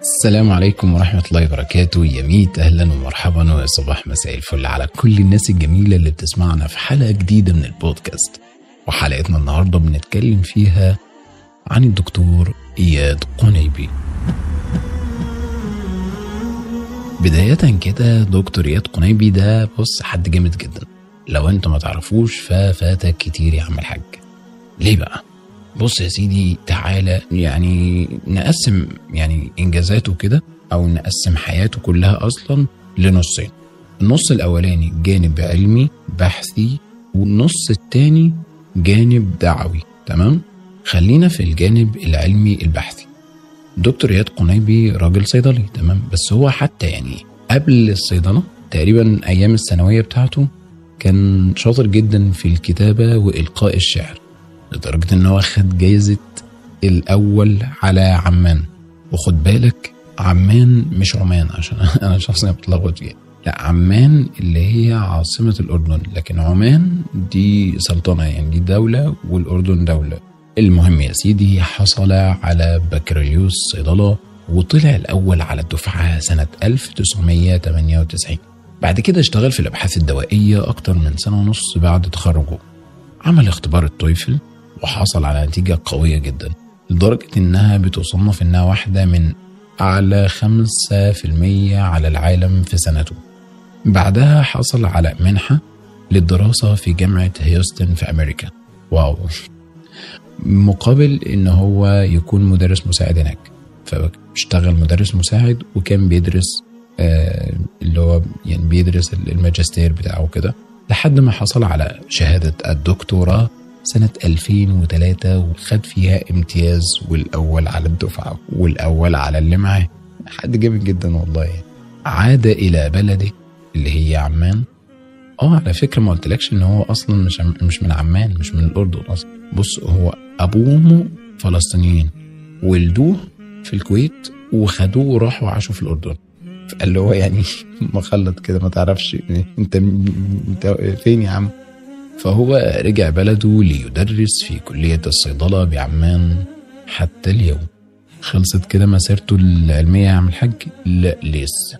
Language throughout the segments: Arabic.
السلام عليكم ورحمة الله وبركاته. يا ميت أهلا ومرحبا ويا صباح مساء الفل على كل الناس الجميلة اللي بتسمعنا في حلقة جديدة من البودكاست. وحلقتنا النهاردة بنتكلم فيها عن الدكتور إياد قنيبي. بداية كده دكتور إياد قنيبي ده بص حد جامد جدا. لو انت ما تعرفوش ففاتك كتير يا عم الحاج. ليه بقى؟ بص يا سيدي تعالى يعني نقسم يعني إنجازاته كده أو نقسم حياته كلها أصلا لنصين. النص الأولاني جانب علمي بحثي والنص التاني جانب دعوي تمام؟ خلينا في الجانب العلمي البحثي. دكتور إياد قنيبي راجل صيدلي تمام؟ بس هو حتى يعني قبل الصيدلة تقريبا أيام الثانوية بتاعته كان شاطر جدا في الكتابة وإلقاء الشعر. لدرجة إن هو خد جايزة الأول على عمان. وخد بالك عمان مش عمان عشان أنا شخصيا بتلخبط فيها. لا عمان اللي هي عاصمة الأردن. لكن عمان دي سلطنة يعني دي دولة والأردن دولة. المهم يا سيدي حصل على بكالوريوس صيدلة وطلع الأول على الدفعة سنة 1998 بعد كده اشتغل في الأبحاث الدوائية أكتر من سنة ونص بعد تخرجه. عمل اختبار ال TOEFL وحصل على نتيجة قوية جدا لدرجة إنها بتصنف إنها واحدة من أعلى 5% على العالم في سنته. بعدها حصل على منحة للدراسة في جامعة هيوستن في أمريكا. wow. مقابل إن هو يكون مدرس مساعد هناك. فاشتغل مدرس مساعد وكان بيدرس آه اللي هو يعني بيدرس الماجستير بتاعه كده لحد ما حصل على شهادة الدكتوراه سنة 2003 وخد فيها امتياز والأول على الدفعة والأول على اللي معاه حد جامد جدا والله. عاد إلى بلده اللي هي عمان. آه على فكرة ما قلتلكش إن هو أصلا مش مش من عمان مش من الأردن أصلا. بص هو ابوه وامه فلسطينيين. ولدوه في الكويت وخدوه وراحوا عاشوا في الأردن. قال له هو يعني مخلط كده ما تعرفش انت انت فين يا عم؟ فهو رجع بلده ليدرس في كلية الصيدلة بعمان حتى اليوم. خلصت كده مسيرته العلمية يا عم الحاج؟ لا لسه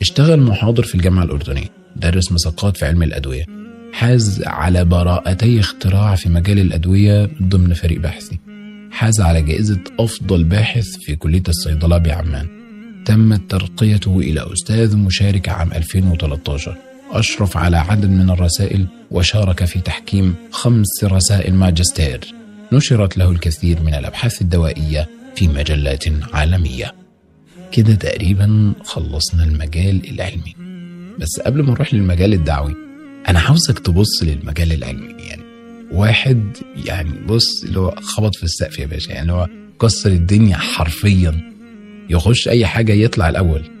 اشتغل محاضر في الجامعة الأردنية درس مساقات في علم الأدوية. حاز على براءتي اختراع في مجال الأدوية ضمن فريق بحثي. حاز على جائزة أفضل باحث في كلية الصيدلة بعمان. تمت ترقيته إلى أستاذ مشارك عام 2013 أشرف على عدد من الرسائل وشارك في تحكيم خمس رسائل ماجستير. نشرت له الكثير من الأبحاث الدوائية في مجلات عالمية. كده تقريبا خلصنا المجال العلمي. بس قبل ما نروح للمجال الدعوي أنا عاوزك تبص للمجال العلمي. يعني واحد يعني بص اللي هو خبط في السقف يا باشا. يعني هو كسر الدنيا حرفيا. يخش أي حاجة يطلع الأول.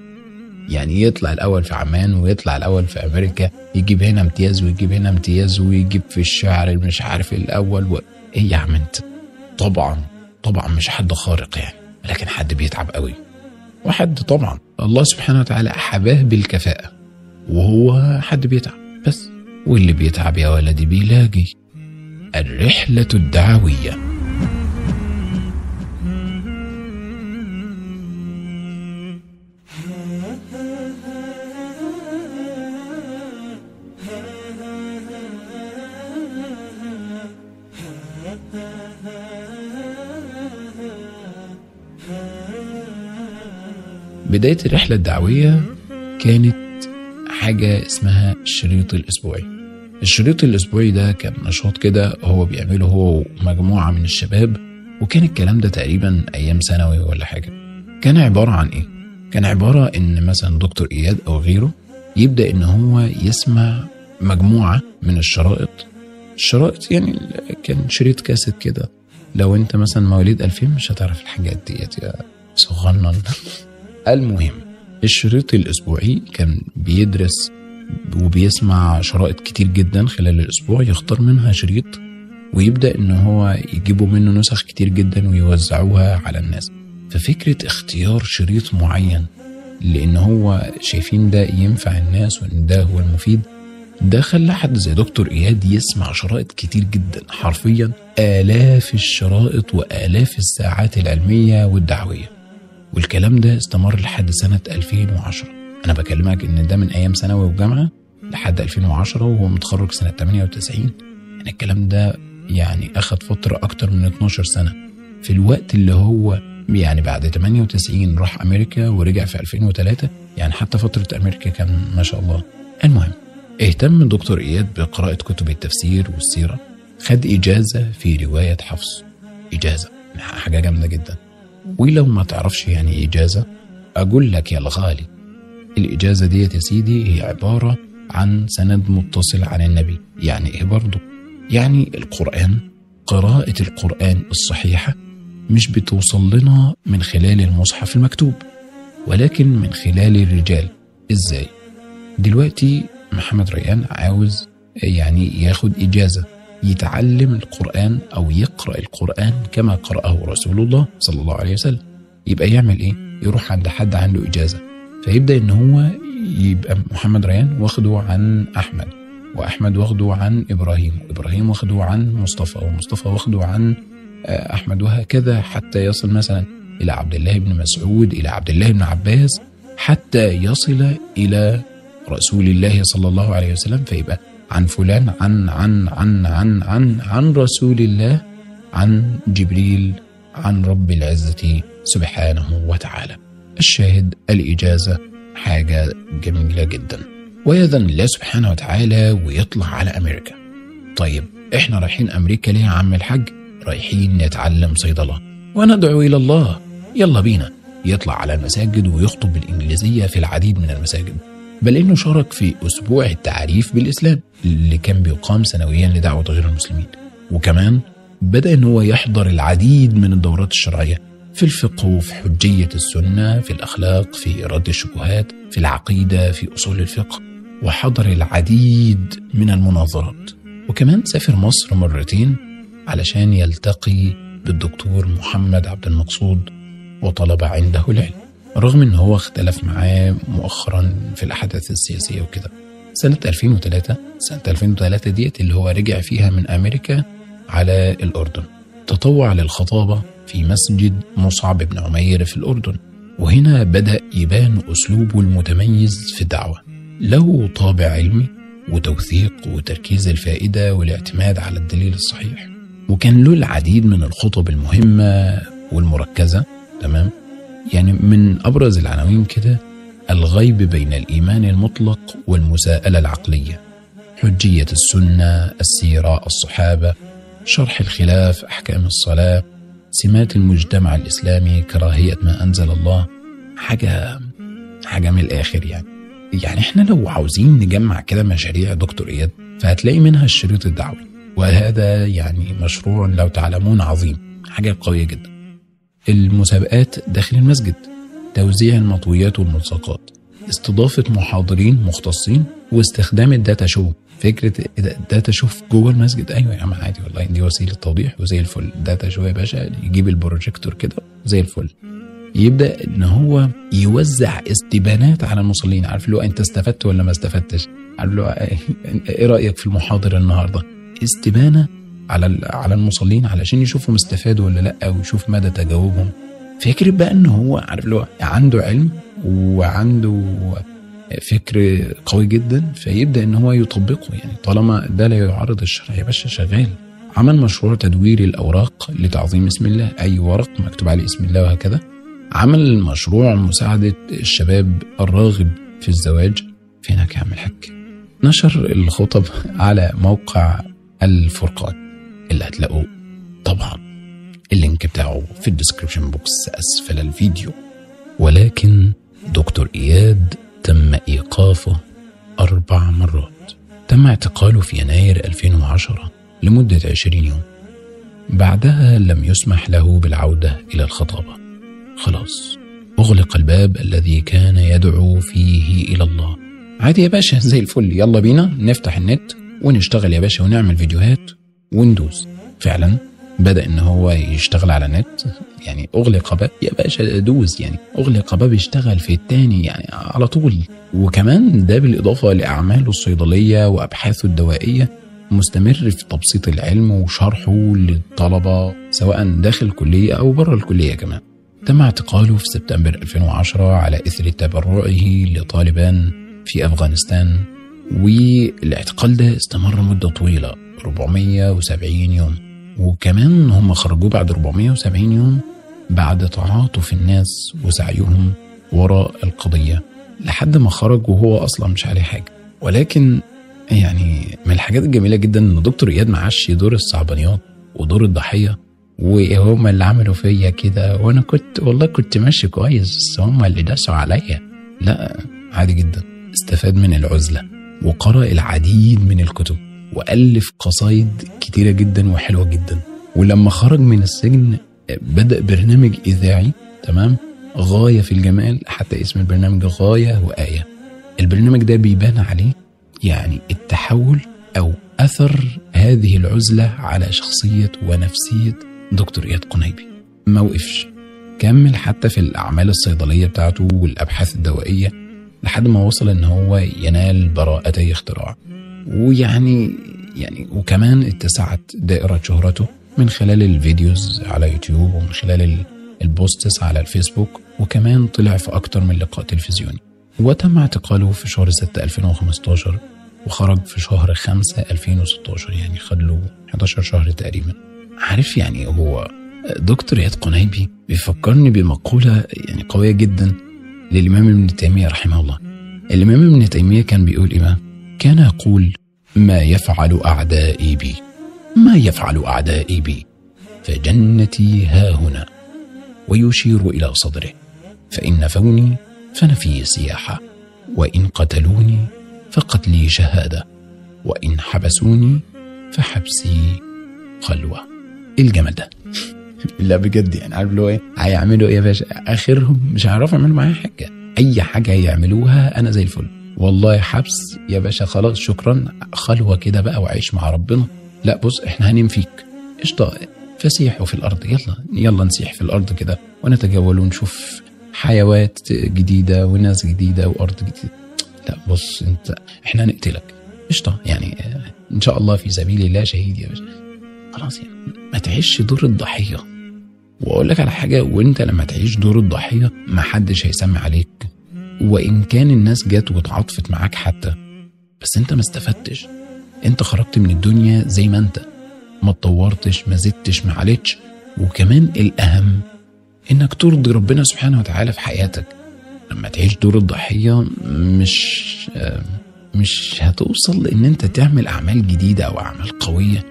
يعني يطلع الأول في عمان ويطلع الأول في أمريكا يجيب هنا امتياز ويجيب هنا امتياز ويجيب في الشعر مش عارف الأول و... إيه يا عم أنت؟ طبعا طبعا مش حد خارق يعني لكن حد بيتعب قوي. وحد طبعا. الله سبحانه وتعالى حباه بالكفاءة وهو حد بيتعب بس. واللي بيتعب يا ولدي بيلاقي الرحلة الدعوية. بداية الرحلة الدعوية كانت حاجة اسمها الشريط الأسبوعي. الشريط الأسبوعي ده كان نشاط كده هو بيعمله هو ومجموعة من الشباب وكان الكلام ده تقريبا أيام ثانوي ولا حاجة. كان عبارة عن إيه؟ كان عبارة إن مثلا دكتور إياد أو غيره يبدأ إن هو يسمع مجموعة من الشرائط. الشرائط يعني كان شريط كاسيت كده. لو أنت مثلا مواليد 2000 مش هتعرف الحاجات ديت يا صغنن. المهم الشريط الأسبوعي كان بيدرس وبيسمع شرائط كتير جدا خلال الأسبوع يختار منها شريط ويبدأ إن هو يجيبوا منه نسخ كتير جدا ويوزعوها على الناس. ففكرة اختيار شريط معين لأن هو شايفين ده ينفع الناس وإن ده هو المفيد ده خلى حد زي دكتور إياد يسمع شرائط كتير جدا حرفيا آلاف الشرائط وآلاف الساعات العلمية والدعوية. والكلام ده استمر لحد سنة 2010 أنا بكلمك إن ده من أيام ثانوي وجامعة لحد 2010 وهو متخرج سنة 98 يعني الكلام ده يعني أخد فترة أكتر من 12 سنة. في الوقت اللي هو يعني بعد 98 راح أمريكا ورجع في 2003 يعني حتى فترة أمريكا كان ما شاء الله. المهم اهتم الدكتور إياد بقراءة كتب التفسير والسيرة. خد إجازة في رواية حفص. إجازة. حاجة جامدة جدا. ولو ما تعرفش يعني إجازة أقول لك يا الغالي الإجازة ديت يا سيدي هي عبارة عن سند متصل عن النبي يعني إيه برضه يعني القرآن قراءة القرآن الصحيحة مش بتوصل لنا من خلال المصحف المكتوب ولكن من خلال الرجال. إزاي؟ دلوقتي محمد ريان عاوز يعني ياخد إجازة. يتعلم القرآن أو يقرأ القرآن كما قرأه رسول الله صلى الله عليه وسلم. يبقى يعمل إيه؟ يروح عند حد عنده إجازة. فيبدأ إن هو يبقى محمد ريان واخده عن أحمد وأحمد واخده عن إبراهيم وإبراهيم واخده عن مصطفى ومصطفى واخده عن أحمد وهكذا حتى يصل مثلا إلى عبد الله بن مسعود إلى عبد الله بن عباس حتى يصل إلى رسول الله صلى الله عليه وسلم. فيبقى عن فلان عن عن عن عن عن عن رسول الله عن جبريل عن رب العزة سبحانه وتعالى. الشاهد الإجازة حاجة جميلة جدا. ويأذن الله سبحانه وتعالى ويطلع على أمريكا. طيب إحنا رايحين أمريكا ليه يا عم الحاج؟ رايحين نتعلم صيدلة وندعو إلى الله. يلا بينا. يطلع على المساجد ويخطب بالإنجليزية في العديد من المساجد. بل إنه شارك في أسبوع التعريف بالإسلام اللي كان بيقام سنويا لدعوة غير المسلمين. وكمان بدأ إن هو يحضر العديد من الدورات الشرعية في الفقه وفي حجية السنة في الأخلاق في رد الشبهات في العقيدة في أصول الفقه وحضر العديد من المناظرات. وكمان سافر مصر مرتين علشان يلتقي بالدكتور محمد عبد المقصود وطلب عنده العلم. رغم إن هو اختلف معاه مؤخرا في الأحداث السياسية وكده. سنة 2003 سنة 2003 ديت اللي هو رجع فيها من أمريكا على الأردن. تطوع للخطابة في مسجد مصعب بن عمير في الأردن. وهنا بدأ يبان أسلوبه المتميز في الدعوة. له طابع علمي وتوثيق وتركيز الفائدة والاعتماد على الدليل الصحيح. وكان له العديد من الخطب المهمة والمركزة تمام؟ يعني من أبرز العناوين كده الغيب بين الإيمان المطلق والمساءلة العقلية حجية السنة السيرة الصحابة شرح الخلاف أحكام الصلاة سمات المجتمع الإسلامي كراهية ما أنزل الله حاجة حاجة من الآخر يعني. يعني إحنا لو عاوزين نجمع كده مشاريع دكتور إياد فهتلاقي منها الشريط الدعوي. وهذا يعني مشروع لو تعلمون عظيم حاجة قوية جدا. المسابقات داخل المسجد. توزيع المطويات والملصقات. استضافة محاضرين مختصين واستخدام ال data show. فكرة ال data show جوه المسجد. أيوه يا عم عادي والله. دي وسيلة توضيح وزي الفل. ال data show يا باشا؟ يجيب البروجيكتور كده زي الفل. يبدأ إن هو يوزع استبانات على المصلين. عارف له أنت استفدت ولا ما استفدتش؟ عارف له إيه رأيك في المحاضر النهارده؟ استبانة على على المصلين علشان يشوفهم استفادوا ولا لأ ويشوف مدى تجاوبهم. فكرة بقى إن هو عارف اللي هو عنده علم وعنده فكر قوي جدا فيبدأ إن هو يطبقه. يعني طالما ده لا يعارض الشرع يا باشا شغال. عمل مشروع تدوير الأوراق لتعظيم اسم الله أي ورق مكتوب عليه اسم الله وهكذا. عمل مشروع مساعدة الشباب الراغب في الزواج فينك يا عم الحاج؟ نشر الخطب على موقع الفرقان. اللي هتلاقوه طبعا ال link بتاعه في ال description box أسفل الفيديو. ولكن دكتور إياد تم إيقافه أربع مرات. تم اعتقاله في يناير 2010 لمدة 20 يوم. بعدها لم يسمح له بالعودة إلى الخطابة. خلاص أغلق الباب الذي كان يدعو فيه إلى الله. عادي يا باشا زي الفل. يلا بينا نفتح النت ونشتغل يا باشا ونعمل فيديوهات. وندوس فعلا بدأ إن هو يشتغل على النت يعني أغلق باب. يا باشا دوز. يعني أغلق باب يشتغل في التاني يعني على طول. وكمان ده بالإضافة لأعماله الصيدلية وأبحاثه الدوائية. مستمر في تبسيط العلم وشرحه للطلبة سواء داخل الكلية أو بره الكلية كمان. تم اعتقاله في سبتمبر 2010 على إثر تبرعه لطالبان في أفغانستان. والإعتقال ده استمر مدة طويلة. 470 يوم. وكمان هم خرجوه بعد 470 يوم بعد تعاطف الناس وسعيهم وراء القضية. لحد ما خرج وهو أصلا مش عليه حاجة. ولكن يعني من الحاجات الجميلة جدا إن دكتور إياد معاش دور الصعبانيات ودور الضحية وهم اللي عملوا فيا كده. وأنا كنت والله كنت ماشي كويس بس هم اللي داسوا عليا. لا عادي جدا. استفاد من العزلة وقرأ العديد من الكتب. وألف قصايد كتيرة جدا وحلوة جدا. ولما خرج من السجن بدأ برنامج إذاعي تمام؟ غاية في الجمال حتى اسم البرنامج غاية وآية. البرنامج ده بيبان عليه يعني التحول أو أثر هذه العزلة على شخصية ونفسية دكتور إياد قنيبي. ما وقفش. كمل حتى في الأعمال الصيدلية بتاعته والأبحاث الدوائية لحد ما وصل إن هو ينال براءتي اختراع. ويعني يعني وكمان اتسعت دائرة شهرته من خلال ال videos على يوتيوب ومن خلال ال posts على الفيسبوك وكمان طلع في أكتر من لقاء تلفزيوني. وتم اعتقاله في شهر 6 2015 وخرج في شهر 5 2016 يعني خد له 11 شهر تقريبا. عارف يعني هو دكتور اياد قنيبي بيفكرني بمقولة يعني قوية جدا للإمام ابن تيمية رحمه الله. الإمام ابن تيمية كان بيقول إيه كان يقول ما يفعل أعدائي بي. ما يفعل أعدائي بي؟ فجنتي ها هنا. ويشير إلى صدره. فإن نفوني فنفي سياحة. وإن قتلوني فقتلي شهادة. وإن حبسوني فحبسي خلوة. الجمال ده لا بجد يعني عارف اللي هو إيه؟ هيعملوا إيه يا باشا؟ آخرهم مش هيعرفوا يعملوا معايا حاجة. أي حاجة هيعملوها أنا زي الفل. والله حبس يا باشا خلاص شكرا. خلوة كده بقى وعيش مع ربنا. لا بص إحنا هننام فيك. قشطة. فسيحوا في الأرض. يلا يلا نسيح في الأرض كده ونتجول ونشوف حيوات جديدة وناس جديدة وأرض جديدة. لا بص أنت إحنا هنقتلك. قشطة. يعني إن شاء الله في سبيل الله شهيد يا باشا. خلاص يعني ما تعيش دور الضحية. وأقول لك على حاجة وأنت لما تعيش دور الضحية ما حدش هيسمع عليك. وإن كان الناس جت وتعاطفت معاك حتى بس أنت ما استفدتش. أنت خرجت من الدنيا زي ما أنت. ما اتطورتش ما زدتش ما عليتش. وكمان الأهم إنك ترضي ربنا سبحانه وتعالى في حياتك. لما تعيش دور الضحية مش مش هتوصل لإن أنت تعمل أعمال جديدة أو أعمال قوية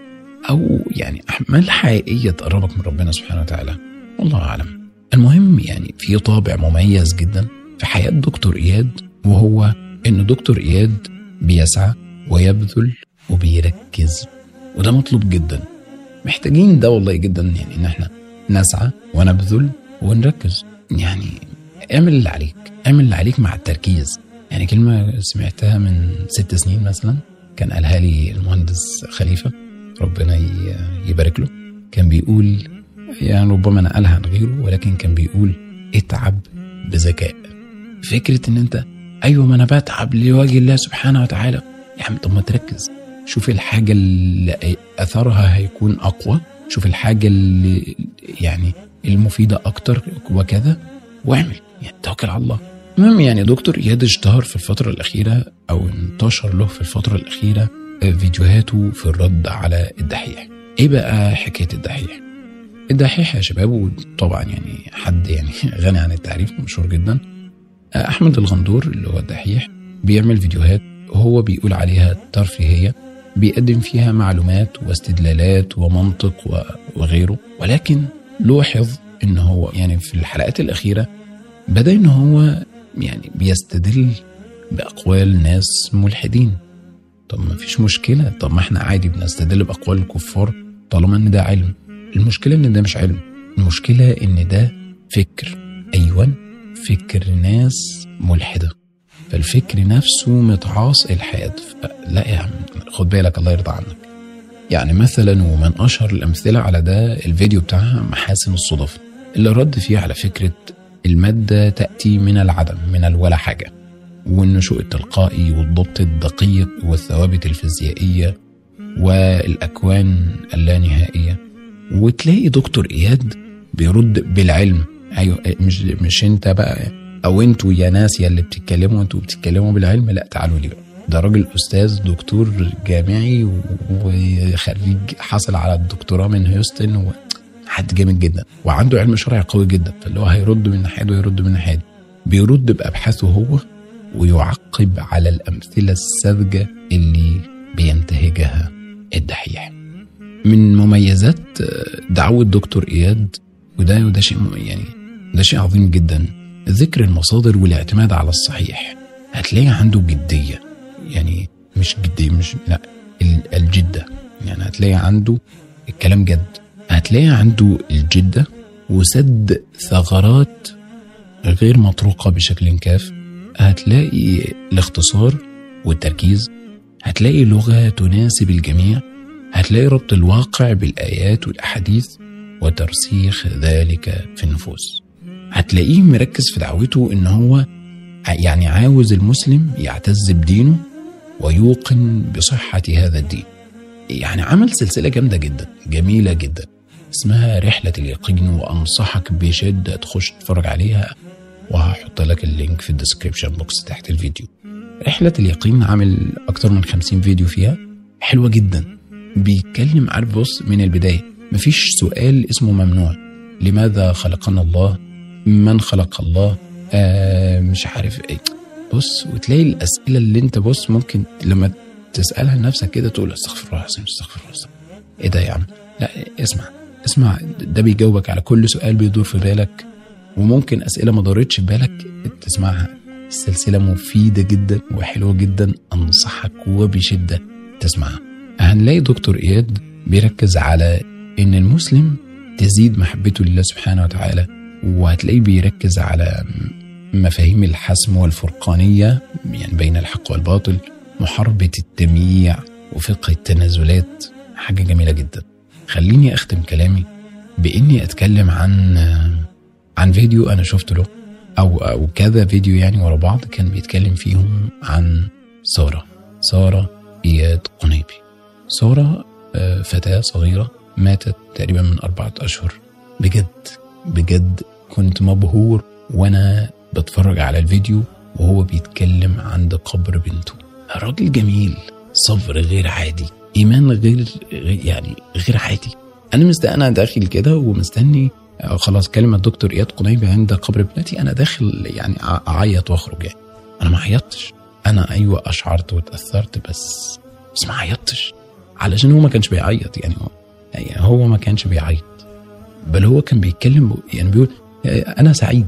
أو يعني أعمال حقيقية تقربك من ربنا سبحانه وتعالى. والله أعلم. المهم يعني في طابع مميز جدا. في حياة دكتور إياد وهو إن دكتور إياد بيسعى ويبذل وبيركز. وده مطلوب جدا. محتاجين ده والله جدا يعني إن إحنا نسعى ونبذل ونركز. يعني اعمل اللي عليك اعمل اللي عليك مع التركيز. يعني كلمة سمعتها من ست سنين مثلا كان قالها لي المهندس خليفة ربنا يبارك له. كان بيقول يعني ربما نقلها عن غيره ولكن كان بيقول اتعب بذكاء. فكرة إن أنت أيوه ما أنا بتعب لوجه الله سبحانه وتعالى. يا عم طب ما تركز. شوف الحاجة اللي أثرها هيكون أقوى. شوف الحاجة اللي يعني المفيدة أكتر وكذا. واعمل. يعني توكل على الله. المهم يعني دكتور إياد اشتهر في الفترة الأخيرة أو انتشر له في الفترة الأخيرة فيديوهاته في الرد على الدحيح. إيه بقى حكاية الدحيح؟ الدحيح يا شباب وطبعا يعني حد يعني غني عن التعريف مشهور جدا. أحمد الغندور اللي هو الدحيح بيعمل فيديوهات هو بيقول عليها ترفيهية بيقدم فيها معلومات واستدلالات ومنطق وغيره ولكن لوحظ إن هو يعني في الحلقات الأخيرة بدأ إن هو يعني بيستدل بأقوال ناس ملحدين. طب ما فيش مشكلة طب ما إحنا عادي بنستدل بأقوال الكفار طالما إن ده علم. المشكلة إن ده مش علم المشكلة إن ده فكر. أيوه. فكر ناس ملحدة. فالفكر نفسه متعاص الحاد. لا يا عم خد بالك الله يرضى عنك. يعني مثلا ومن أشهر الأمثلة على ده الفيديو بتاع محاسن الصدف اللي رد فيه على فكرة المادة تأتي من العدم من الولا حاجة. والنشوء التلقائي والضبط الدقيق والثوابت الفيزيائية والأكوان اللانهائيه وتلاقي دكتور إياد بيرد بالعلم أيوه مش مش أنت بقى أو أنتوا يا ناس يا اللي بتتكلموا أنتوا بتتكلموا بالعلم لا تعالوا لي بقى ده راجل أستاذ دكتور جامعي وخريج حصل على الدكتوراه من هيوستن. حد جامد جدا وعنده علم شرعي قوي جدا فاللي هو هيرد من ناحية دي ويرد من ناحية بيرد بأبحاثه هو ويعقب على الأمثلة الساذجة اللي بينتهجها الدحيح من مميزات دعوة دكتور إياد وده وده شيء يعني ده شيء عظيم جدا. ذكر المصادر والاعتماد على الصحيح. هتلاقي عنده جدية. يعني مش جدية مش لا ال- الجدة. يعني هتلاقي عنده الكلام جد. هتلاقي عنده الجدة وسد ثغرات غير مطروقة بشكل كاف. هتلاقي الاختصار والتركيز. هتلاقي لغة تناسب الجميع. هتلاقي ربط الواقع بالآيات والأحاديث. وترسيخ ذلك في النفوس. هتلاقيه مركز في دعوته إن هو يعني عاوز المسلم يعتز بدينه ويوقن بصحة هذا الدين. يعني عمل سلسلة جامدة جدا جميلة جدا. اسمها رحلة اليقين وأنصحك بشدة تخش تتفرج عليها وهحط لك ال link في ال description box تحت الفيديو. رحلة اليقين عامل أكتر من 50 فيديو فيها حلوة جدا. بيتكلم عارف بص من البداية. مفيش سؤال اسمه ممنوع. لماذا خلقنا الله من خلق الله؟ آه مش عارف إيه. بص وتلاقي الأسئلة اللي أنت بص ممكن لما تسألها لنفسك كده تقول أستغفر الله العظيم أستغفر الله الله. إيه ده يا عم؟ لا اسمع اسمع ده بيجاوبك على كل سؤال بيدور في بالك وممكن أسئلة ما دارتش في بالك تسمعها. السلسله مفيدة جدا وحلوة جدا أنصحك وبشدة تسمعها. هنلاقي دكتور إياد بيركز على إن المسلم تزيد محبته لله سبحانه وتعالى وهتلاقيه بيركز على مفاهيم الحسم والفرقانية يعني بين الحق والباطل محاربة التمييع وفقه التنازلات. حاجة جميلة جدا. خليني أختم كلامي بإني أتكلم عن عن فيديو أنا شفت له أو أو كذا فيديو يعني ورا بعض كان بيتكلم فيهم عن سارة. سارة إياد قنيبي. سارة آه، فتاة صغيرة ماتت تقريبا من أربعة أشهر. بجد بجد كنت مبهور وأنا بتفرج على الفيديو وهو بيتكلم عند قبر بنته. راجل جميل صبر غير عادي إيمان غير يعني غير عادي. أنا مست أنا داخل كده ومستني آه، خلاص كلمة دكتور إياد قنيبي عند قبر ابنتي أنا داخل يعني أعيط وأخرج يعني. أنا ما عيطتش. أنا أيوة أشعرت وتأثرت بس بس ما عيطتش. علشان هو ما كانش بيعيط يعني هو يعني هو ما كانش بيعيط. بل هو كان بيتكلم يعني بيقول أنا سعيد.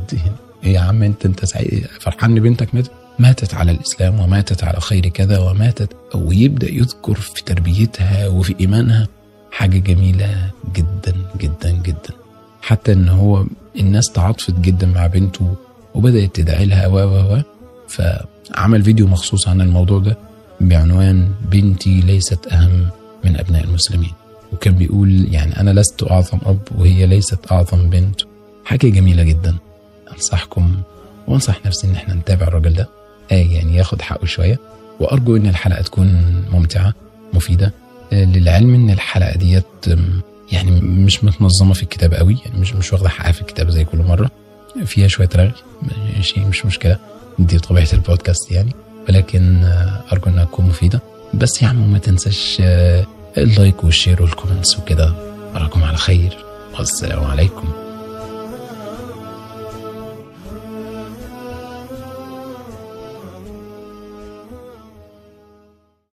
إيه يا عم أنت أنت سعيد. فرحان إن بنتك ماتت؟ ماتت على الإسلام وماتت على خير كذا وماتت. ويبدأ يذكر في تربيتها وفي إيمانها حاجة جميلة جدا جدا جدا. حتى إن هو الناس تعاطفت جدا مع بنته وبدأت تدعي لها و و فعمل فيديو مخصوص عن الموضوع ده بعنوان بنتي ليست أهم من أبناء المسلمين. وكان بيقول يعني أنا لست أعظم أب وهي ليست أعظم بنت. حاجة جميلة جدا. أنصحكم وأنصح نفسي إن إحنا نتابع الراجل ده. آه يعني ياخد حقه شوية. وأرجو إن الحلقة تكون ممتعة مفيدة. آه للعلم إن الحلقة ديت يعني مش متنظمة في الكتاب قوي. يعني مش مش واخدة حقها في الكتاب زي كل مرة. فيها شوية رغي شيء مش مشكلة. دي طبيعة البودكاست يعني. ولكن آه، أرجو إنها تكون مفيدة. بس يا عم ما تنساش آه، ال like وال share وال comments وكده. أراكم على خير. والسلام عليكم.